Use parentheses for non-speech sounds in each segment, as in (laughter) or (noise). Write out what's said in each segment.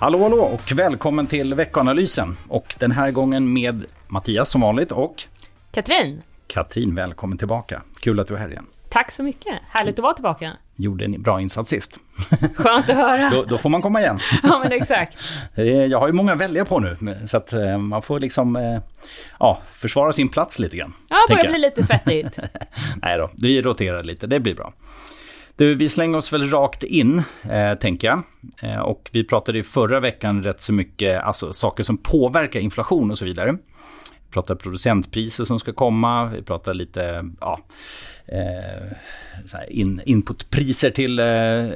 Hallå, hallå och välkommen till veckoanalysen. Och den här gången med Mattias som vanligt och Katrin. Katrin, välkommen tillbaka. Kul att du är här igen. Tack så mycket. Härligt att vara tillbaka. Gjorde en bra insats sist. (laughs) Skönt att höra. då, då får man komma igen. (laughs) ja, men exakt. Jag har ju många att välja på nu, så att eh, man får liksom eh, ja, försvara sin plats lite grann. Ja, börjar bli lite svettigt. (laughs) Nej då, vi roterar lite, det blir bra. Du, vi slänger oss väl rakt in, eh, tänker jag. Eh, och vi pratade i förra veckan rätt så mycket, alltså saker som påverkar inflation och så vidare. Vi pratar producentpriser som ska komma, vi pratar lite ja, eh, in, inputpriser till eh,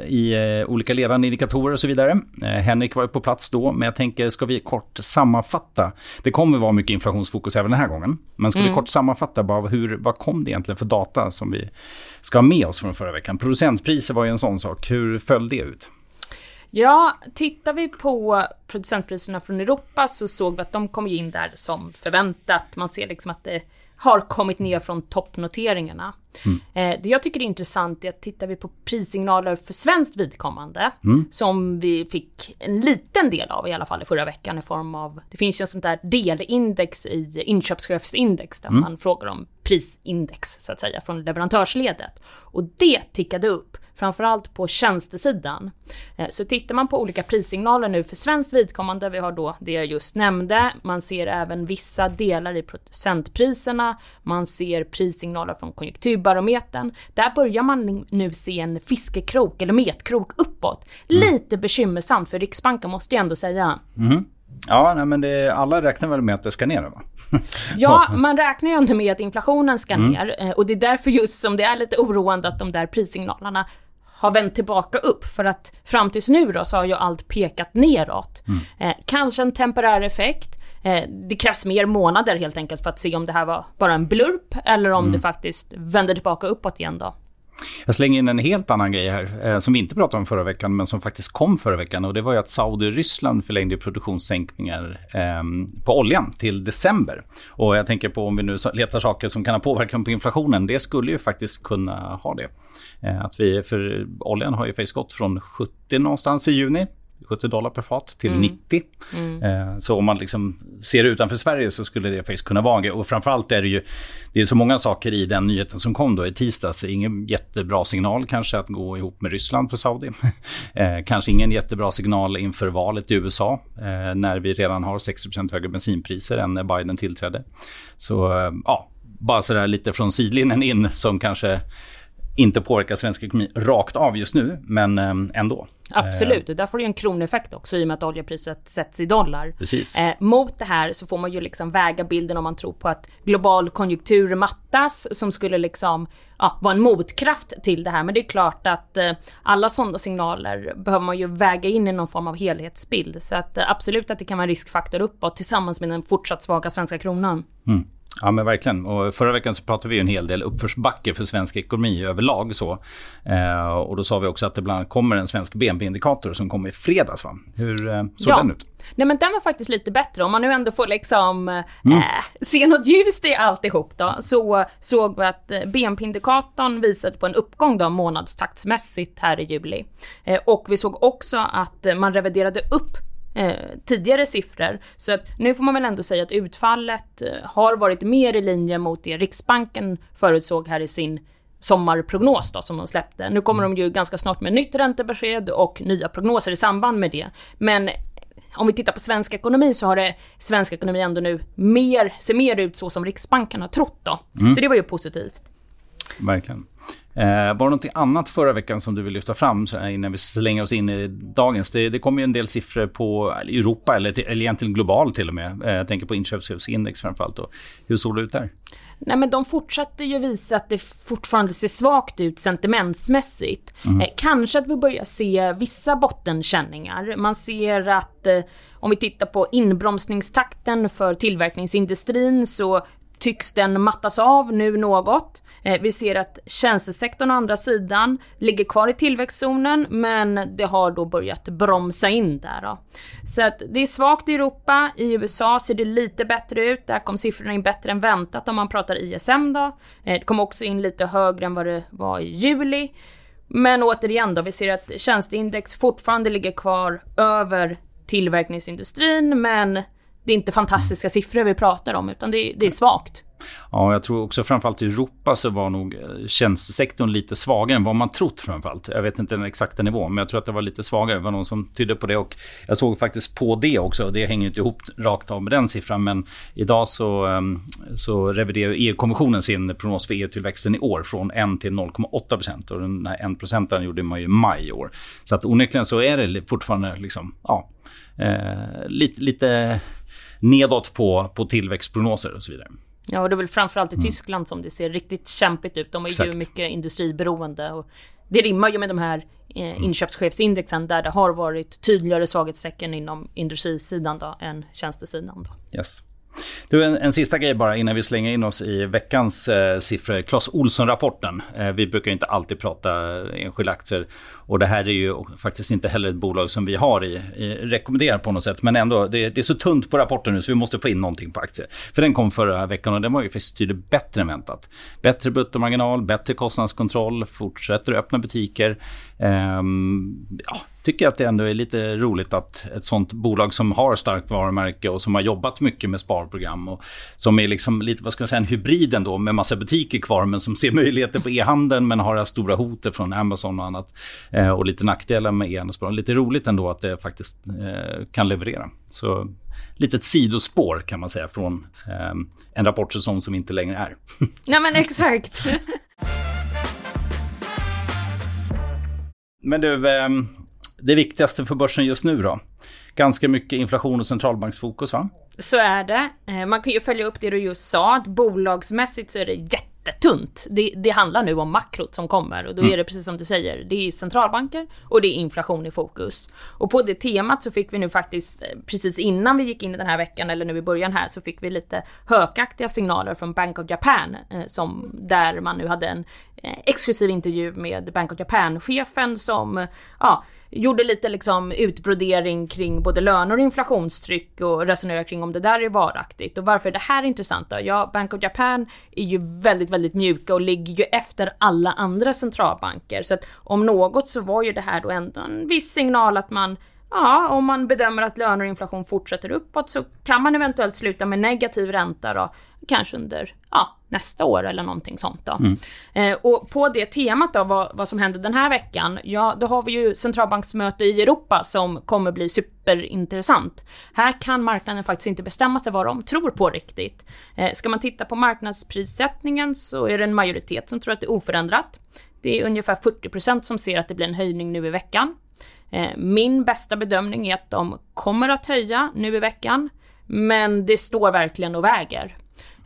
i eh, olika ledande indikatorer och så vidare. Eh, Henrik var ju på plats då, men jag tänker, ska vi kort sammanfatta? Det kommer vara mycket inflationsfokus även den här gången. Men ska mm. vi kort sammanfatta, bara hur, vad kom det egentligen för data som vi ska ha med oss från förra veckan? Producentpriser var ju en sån sak, hur föll det ut? Ja, tittar vi på producentpriserna från Europa så såg vi att de kom in där som förväntat. Man ser liksom att det har kommit ner från toppnoteringarna. Mm. Eh, det jag tycker är intressant är att tittar vi på prissignaler för svenskt vidkommande, mm. som vi fick en liten del av i alla fall i förra veckan i form av, det finns ju en sånt där delindex i inköpschefsindex där mm. man frågar om prisindex så att säga från leverantörsledet. Och det tickade upp framförallt på tjänstesidan. Eh, så tittar man på olika prissignaler nu för svenskt vidkommande, vi har då det jag just nämnde, man ser även vissa delar i producentpriserna, man ser prissignaler från konjunkturbarometern. Där börjar man nu se en fiskekrok eller metkrok uppåt. Mm. Lite bekymmersamt för Riksbanken måste jag ändå säga. Mm. Ja, nej, men det, alla räknar väl med att det ska ner va? (laughs) ja, man räknar ju inte med att inflationen ska mm. ner. Eh, och det är därför just som det är lite oroande att de där prissignalerna har vänt tillbaka upp. För att fram tills nu då så har ju allt pekat neråt. Mm. Eh, kanske en temporär effekt. Eh, det krävs mer månader helt enkelt för att se om det här var bara en blurp eller om mm. det faktiskt vänder tillbaka uppåt igen då. Jag slänger in en helt annan grej här, eh, som vi inte pratade om förra veckan, men som faktiskt kom förra veckan. Och det var ju att Saudi-Ryssland förlängde produktionssänkningar eh, på oljan till december. Och jag tänker på om vi nu letar saker som kan ha påverkan på inflationen. Det skulle ju faktiskt kunna ha det. Eh, att vi, för oljan har ju faktiskt gått från 70 någonstans i juni 70 dollar per fat till mm. 90. Mm. Eh, så om man liksom ser det utanför Sverige så skulle det faktiskt kunna vara. Och framförallt är det ju det är så många saker i den nyheten som kom då i tisdags. Ingen jättebra signal kanske att gå ihop med Ryssland för Saudi. (laughs) eh, kanske ingen jättebra signal inför valet i USA eh, när vi redan har 60% högre bensinpriser än när Biden tillträdde. Så ja, bara sådär lite från sidlinjen in som kanske inte påverkar svensk ekonomi rakt av just nu, men eh, ändå. Absolut, och där får du ju en kroneffekt också i och med att oljepriset sätts i dollar. Precis. Eh, mot det här så får man ju liksom väga bilden om man tror på att global konjunktur mattas som skulle liksom ja, vara en motkraft till det här. Men det är klart att eh, alla sådana signaler behöver man ju väga in i någon form av helhetsbild. Så att eh, absolut att det kan vara en riskfaktor uppåt tillsammans med den fortsatt svaga svenska kronan. Mm. Ja men verkligen. Och förra veckan så pratade vi en hel del uppförsbacke för svensk ekonomi överlag. Så. Eh, och då sa vi också att det bland annat kommer en svensk BNP-indikator som kommer i fredags. Va? Hur eh, såg ja. den ut? Nej men den var faktiskt lite bättre. Om man nu ändå får liksom eh, mm. se något ljust i alltihop då. Så såg vi att eh, BNP-indikatorn visade på en uppgång då månadstaktsmässigt här i juli. Eh, och vi såg också att man reviderade upp eh, tidigare siffror. Så att nu får man väl ändå säga att utfallet eh, har varit mer i linje mot det Riksbanken förutsåg här i sin sommarprognos då, som de släppte. Nu kommer de ju ganska snart med nytt räntebesked och nya prognoser i samband med det. Men om vi tittar på svensk ekonomi så har det svensk ekonomi ändå nu mer, ser mer ut så som Riksbanken har trott då. Mm. Så det var ju positivt. Verkligen. Eh, var det något annat förra veckan som du vill lyfta fram innan vi slänger oss in i dagens? Det, det kom ju en del siffror på Europa, eller, eller egentligen globalt till och med. Eh, jag tänker på inköpschefsindex framförallt. Då. Hur såg det ut där? Nej men de fortsatte ju visa att det fortfarande ser svagt ut sentimentsmässigt. Mm. Eh, kanske att vi börjar se vissa bottenkänningar. Man ser att eh, om vi tittar på inbromsningstakten för tillverkningsindustrin så tycks den mattas av nu något. Eh, vi ser att tjänstesektorn å andra sidan ligger kvar i tillväxtzonen men det har då börjat bromsa in där då. Så att det är svagt i Europa, i USA ser det lite bättre ut, där kom siffrorna in bättre än väntat om man pratar ISM då. Eh, det kom också in lite högre än vad det var i juli. Men återigen då, vi ser att tjänsteindex fortfarande ligger kvar över tillverkningsindustrin, men det är inte fantastiska siffror vi pratar om, utan det, det är svagt. Ja, jag tror också framförallt i Europa så var nog eh, tjänstesektorn lite svagare än vad man trott framförallt. Jag vet inte den exakta nivån, men jag tror att det var lite svagare. Det var någon som tydde på det och jag såg faktiskt på det också. Det hänger inte ihop rakt av med den siffran, men idag så, ehm, så reviderar EU-kommissionen sin prognos för EU-tillväxten i år från 1 till 0,8 procent och den här 1 procenten gjorde man ju i maj i år. Så att onekligen så är det fortfarande liksom, ja, eh, lite, lite nedåt på, på tillväxtprognoser och så vidare. Ja, och det är väl framförallt i mm. Tyskland som det ser riktigt kämpigt ut. De är Exakt. ju mycket industriberoende. Och det rimmar ju med de här eh, mm. inköpschefsindexen där det har varit tydligare svaghetstecken inom industrisidan då, än tjänstesidan. Då. Yes. Du, en, en, sista grej bara innan vi slänger in oss i veckans eh, siffror. Clas Olsson-rapporten. Eh, vi brukar inte alltid prata enskilda aktier. Och det här är ju faktiskt inte heller ett bolag som vi har i, i rekommenderar på något sätt. Men ändå, det, det, är så tunt på rapporten nu så vi måste få in någonting på aktier. För den kom förra veckan och den var ju faktiskt tydligt bättre än väntat. Bättre bruttomarginal, bättre kostnadskontroll, fortsätter att öppna butiker. Um, ja, tycker att det ändå är lite roligt att ett sånt bolag som har starkt varumärke och som har jobbat mycket med sparprogram och som är liksom lite, vad ska man säga, en hybrid ändå med massa butiker kvar men som ser (laughs) möjligheter på e-handeln men har det här stora hotet från Amazon och annat eh, och lite nackdelar med e-handelsbolag. Lite roligt ändå att det faktiskt eh, kan leverera. Så litet sidospår kan man säga från eh, en rapportsäsong som inte längre är. (laughs) Nej men exakt. (laughs) Men du, ehm, det viktigaste för börsen just nu då? Ganska mycket inflation och centralbanksfokus va? Så är det. Eh, man kan ju följa upp det du just sa, att bolagsmässigt så är det jätte jättetunt. Det, det handlar nu om makrot som kommer och då är mm. det precis som du säger. Det är centralbanker och det är inflation i fokus. Och på det temat så fick vi nu faktiskt eh, precis innan vi gick in i den här veckan eller nu i början här så fick vi lite hökaktiga signaler från Bank of Japan eh, som där man nu hade en Eh, exklusiv intervju med Bank of Japan-chefen som ja, gjorde lite liksom utbrodering kring både löner och inflationstryck och resonerade kring om det där är varaktigt. Och varför är det här intressant då? Ja, Bank of Japan är ju väldigt, väldigt mjuka och ligger ju efter alla andra centralbanker. Så att om något så var ju det här då ändå en viss signal att man Ja, om man bedömer att löner och inflation fortsätter uppåt så kan man eventuellt sluta med negativ ränta då, kanske under ja, nästa år eller någonting sånt. Då. Mm. Eh, och på det temat då, vad, vad som händer den här veckan, ja då har vi ju centralbanksmöte i Europa som kommer bli superintressant. Här kan marknaden faktiskt inte bestämma sig vad de tror på riktigt. Eh, ska man titta på marknadsprissättningen så är det en majoritet som tror att det är oförändrat. Det är ungefär 40% som ser att det blir en höjning nu i veckan. Eh, min bästa bedömning är att de kommer att höja nu i veckan, men det står verkligen och väger.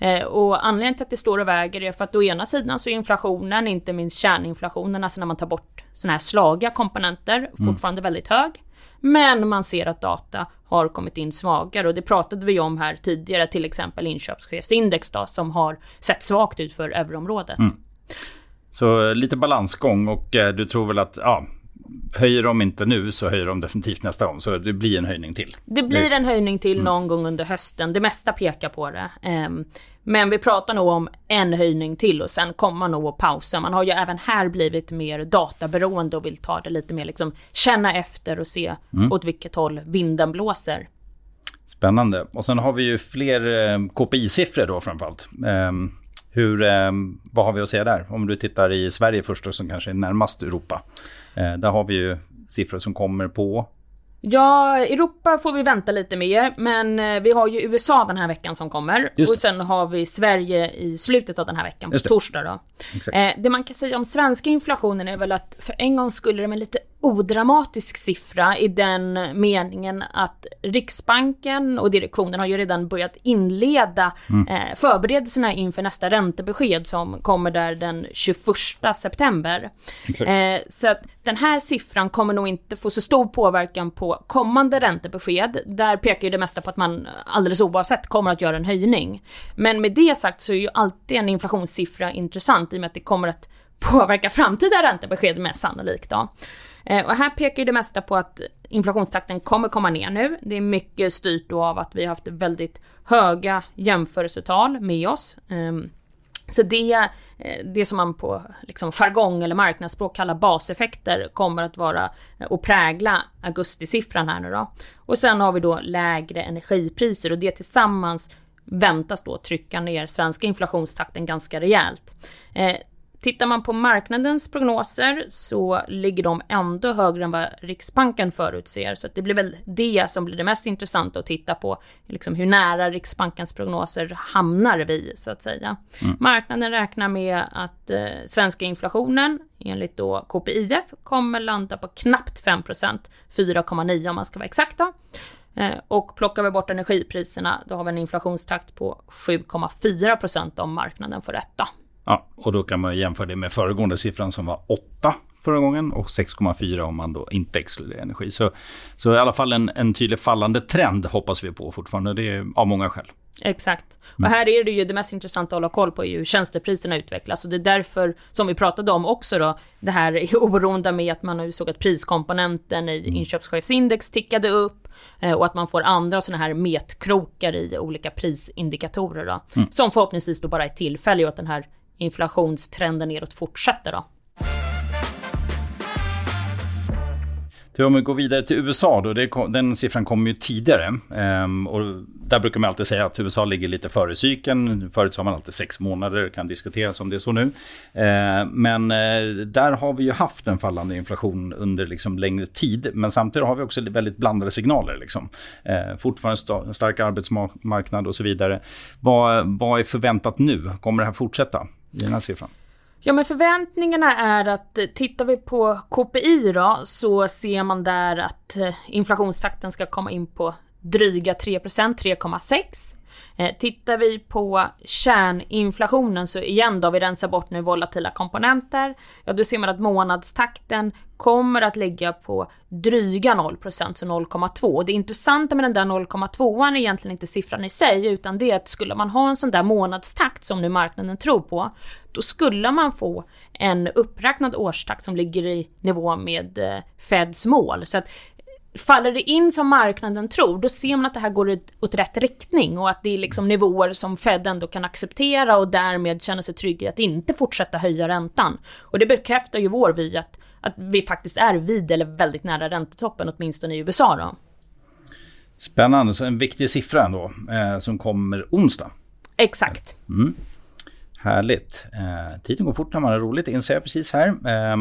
Eh, och anledningen till att det står och väger är för att å ena sidan så är inflationen, inte minst kärninflationen, alltså när man tar bort sådana här slagiga komponenter, mm. fortfarande väldigt hög. Men man ser att data har kommit in svagare och det pratade vi om här tidigare, till exempel inköpschefsindex då, som har sett svagt ut för euroområdet. Mm. Så lite balansgång och eh, du tror väl att ja, höjer de inte nu så höjer de definitivt nästa gång. Så det blir en höjning till. Det blir en höjning till mm. någon gång under hösten. Det mesta pekar på det. Um, men vi pratar nog om en höjning till och sen kommer man nog att pausa. Man har ju även här blivit mer databeroende och vill ta det lite mer liksom känna efter och se mm. åt vilket håll vinden blåser. Spännande. Och sen har vi ju fler eh, KPI-siffror då framförallt. Hur, eh, vad har vi att säga där? Om du tittar i Sverige först och som kanske är närmast Europa. Eh, där har vi ju siffror som kommer på Ja, Europa får vi vänta lite med, men eh, vi har ju USA den här veckan som kommer. Och sen har vi Sverige i slutet av den här veckan, på torsdag då. Eh, det man kan säga om svenska inflationen är väl att för en gång skulle det med lite odramatisk siffra i den meningen att Riksbanken och direktionen har ju redan börjat inleda mm. eh, förberedelserna inför nästa räntebesked som kommer där den 21 september. Eh, så att den här siffran kommer nog inte få så stor påverkan på kommande räntebesked. Där pekar ju det mesta på att man alldeles oavsett kommer att göra en höjning. Men med det sagt så är ju alltid en inflationssiffra intressant i och med att det kommer att påverka framtida räntebesked mest sannolikt. Då. Eh, och här pekar ju det mesta på att inflationstakten kommer komma ner nu. Det är mycket styrt då av att vi har haft väldigt höga jämförelsetal med oss. Ehm, så det, eh, det som man på liksom jargong eller marknadsspråk kallar baseffekter kommer att vara eh, och prägla augustisiffran här nu då. Och sen har vi då lägre energipriser och det tillsammans väntas då trycka ner svenska inflationstakten ganska rejält. Tittar man på marknadens prognoser så ligger de ändå högre än vad Riksbanken förutser. Så det blir väl det som blir det mest intressanta att titta på. Liksom hur nära Riksbankens prognoser hamnar vi, så att säga. Mm. Marknaden räknar med att eh, svenska inflationen, enligt då KPIF, kommer landa på knappt 5% 4,9 om man ska vara exakta. Eh, och plockar vi bort energipriserna, då har vi en inflationstakt på 7,4% om marknaden får rätta. Ja, och då kan man jämföra det med föregående siffran som var 8 förra gången och 6,4 om man då inte exkluderar energi. Så, så i alla fall en, en tydlig fallande trend hoppas vi på fortfarande. Det är av många skäl. Exakt. Och här är det ju det mest intressanta att hålla koll på är hur tjänstepriserna utvecklas. Och det är därför, som vi pratade om också då, det här (laughs) är oroande med att man nu såg att priskomponenten i mm. inköpschefsindex tickade upp eh, och att man får andra sådana här metkrokar i olika prisindikatorer då. Mm. Som förhoppningsvis då bara är tillfälliga och att den här inflationstrenden neråt fortsätter då. Om vi går vidare till USA då, det, den siffran kom ju tidigare. Um, och där brukar man alltid säga att USA ligger lite före cykeln. Förut sa man alltid sex månader, det kan diskuteras om det är så nu. Uh, men eh, där har vi ju haft en fallande inflation under liksom längre tid. Men samtidigt har vi också väldigt blandade signaler. Liksom. Uh, fortfarande st stark arbetsmarknad och så vidare. Vad, vad är förväntat nu? Kommer det här fortsätta i den här siffran? Ja men förväntningarna är att eh, tittar vi på KPI då så ser man där att eh, inflationstakten ska komma in på dryga 3%, 3,6. Eh, tittar vi på kärninflationen så igen då, vi rensar bort nu volatila komponenter, ja då ser man att månadstakten kommer att ligga på dryga 0%, så 0,2. Det intressanta med den där 0,2 är egentligen inte siffran i sig, utan det är att skulle man ha en sån där månadstakt som nu marknaden tror på, då skulle man få en uppräknad årstakt som ligger i nivå med eh, Feds mål. Så att faller det in som marknaden tror, då ser man att det här går åt rätt riktning och att det är liksom nivåer som Fed ändå kan acceptera och därmed känna sig trygga i att inte fortsätta höja räntan. Och det bekräftar ju vår vy att, att vi faktiskt är vid eller väldigt nära räntetoppen, åtminstone i USA då. Spännande, så en viktig siffra ändå, eh, som kommer onsdag. Exakt. Mm. Härligt. Eh, tiden går fort när man har roligt, inser jag precis här. Eh,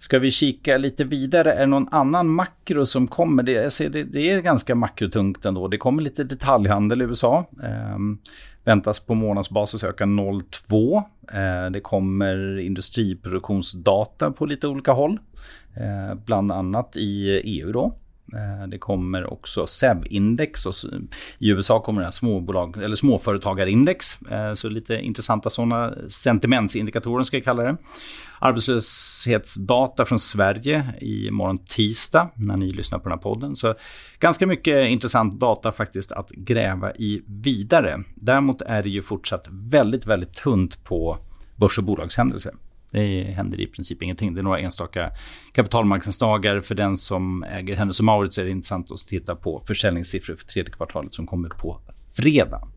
Ska vi kika lite vidare? Är det någon annan makro som kommer? Det, jag ser, det, det är ganska makrotungt ändå. Det kommer lite detaljhandel i USA. Eh, väntas på månadsbasis öka 0,2. Eh, det kommer industriproduktionsdata på lite olika håll. Eh, bland annat i EU då. Eh, det kommer också SEV-index. I USA kommer det här småbolag, eller småföretagarindex. Eh, så lite intressanta sådana sentimentsindikatorer ska jag kalla det. Arbetslöshetsdata från Sverige i morgon tisdag när ni lyssnar på den här podden. Så ganska mycket intressant data faktiskt att gräva i vidare. Däremot är det ju fortsatt väldigt, väldigt tunt på börs och bolagshändelser. Det händer i princip ingenting. Det är några enstaka kapitalmarknadsdagar. För den som äger Hennes Mauritz är det intressant att titta på försäljningssiffror för tredje kvartalet som kommer på fredag.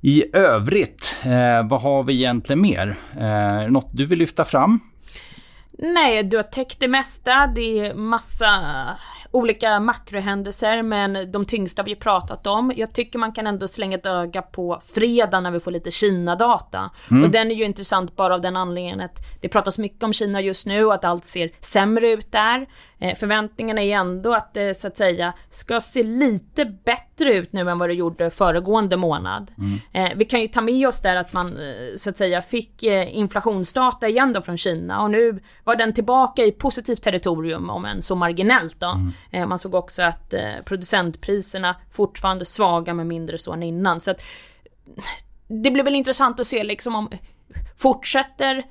I övrigt, eh, vad har vi egentligen mer? Eh, något du vill lyfta fram? Nej, du har täckt det mesta. Det är massa olika makrohändelser, men de tyngsta har vi pratat om. Jag tycker man kan ändå slänga ett öga på fredag när vi får lite Kina-data. Mm. Och den är ju intressant bara av den anledningen att det pratas mycket om Kina just nu och att allt ser sämre ut där. Eh, förväntningarna är ändå att det så att säga ska se lite bättre ut nu än vad det gjorde föregående månad. Mm. Eh, vi kan ju ta med oss där att man eh, så att säga fick inflationsdata igen då från Kina och nu var den tillbaka i positivt territorium om än så marginellt då. Mm. Man såg också att producentpriserna fortfarande svaga men mindre så än innan. Så att, det blir väl intressant att se liksom om fortsätter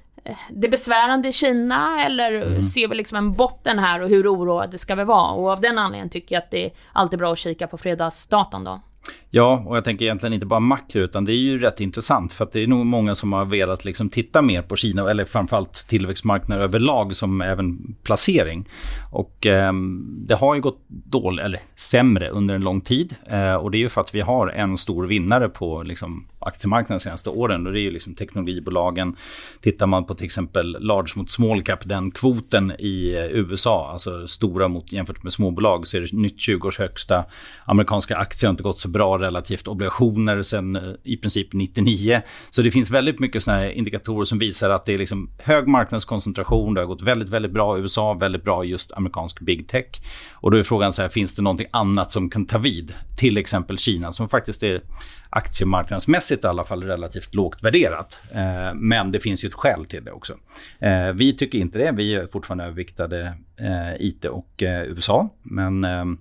det besvärande i Kina eller mm. ser vi liksom en botten här och hur oroade ska vi vara? Och av den anledningen tycker jag att det är alltid bra att kika på fredagsdatan då. Ja, och jag tänker egentligen inte bara makro, utan det är ju rätt intressant. För att det är nog många som har velat liksom titta mer på Kina, eller framförallt tillväxtmarknader överlag, som även placering. Och eh, det har ju gått dåligt, eller sämre under en lång tid. Eh, och det är ju för att vi har en stor vinnare på liksom, aktiemarknaden de senaste åren. Och det är ju liksom teknologibolagen. Tittar man på till exempel large mot small cap, den kvoten i eh, USA, alltså stora mot, jämfört med småbolag, så är det nytt 20 års högsta. Amerikanska aktier har inte gått så bra relativt obligationer sen eh, i princip 99. Så det finns väldigt mycket såna indikatorer som visar att det är liksom hög marknadskoncentration. Det har gått väldigt, väldigt bra i USA, väldigt bra just amerikansk big tech. Och då är frågan så här, finns det någonting annat som kan ta vid? Till exempel Kina som faktiskt är aktiemarknadsmässigt i alla fall relativt lågt värderat. Eh, men det finns ju ett skäl till det också. Eh, vi tycker inte det. Vi är fortfarande överviktade eh, IT och eh, USA. Men ehm,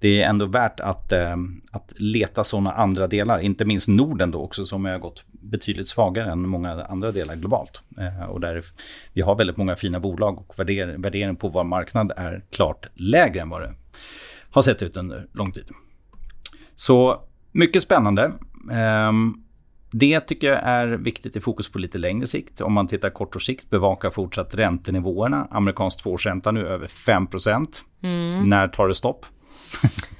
det är ändå värt att, eh, att leta sådana andra delar, inte minst Norden då också som har gått betydligt svagare än många andra delar globalt. Eh, och där vi har väldigt många fina bolag och värdering, värderingen på vår marknad är klart lägre än vad det har sett ut under lång tid. Så mycket spännande. Eh, det tycker jag är viktigt i fokus på lite längre sikt. Om man tittar kort och sikt, bevaka fortsatt räntenivåerna. Amerikansk tvåårsränta nu över 5 mm. När tar det stopp?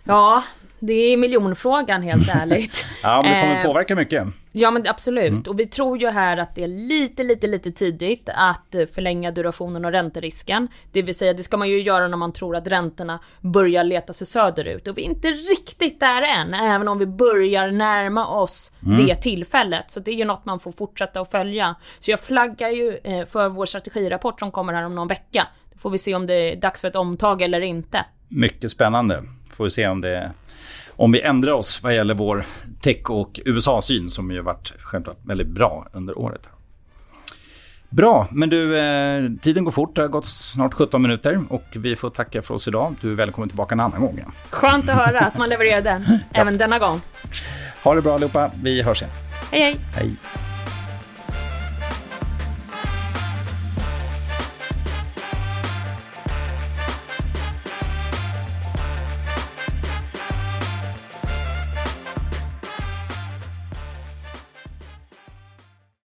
Ja, det är miljonfrågan helt (laughs) ärligt. ja, men det kommer eh, påverka mycket. Ja, men absolut. Mm. Och vi tror ju här att det är lite, lite, lite tidigt att förlänga durationen och ränterisken. Det vill säga, det ska man ju göra när man tror att räntorna börjar leta sig söderut. Och vi är inte riktigt där än, även om vi börjar närma oss mm. det tillfället. Så det är ju något man får fortsätta att följa. Så jag flaggar ju eh, för vår strategirapport som kommer här om någon vecka. Då får vi se om det är dags för ett omtag eller inte. Mycket spännande. Får vi se om, det, om vi ändrar oss vad gäller vår tech och USA-syn som ju varit självklart väldigt bra under året. Bra, men du, eh, tiden går fort. Det har gått snart 17 minuter och vi får tacka för oss idag. Du är välkommen tillbaka en annan gång. Igen. Skönt att höra att man levererar den, (laughs) även denna gång. Ha det bra allihopa. Vi hörs igen. Hej, hej. Hej.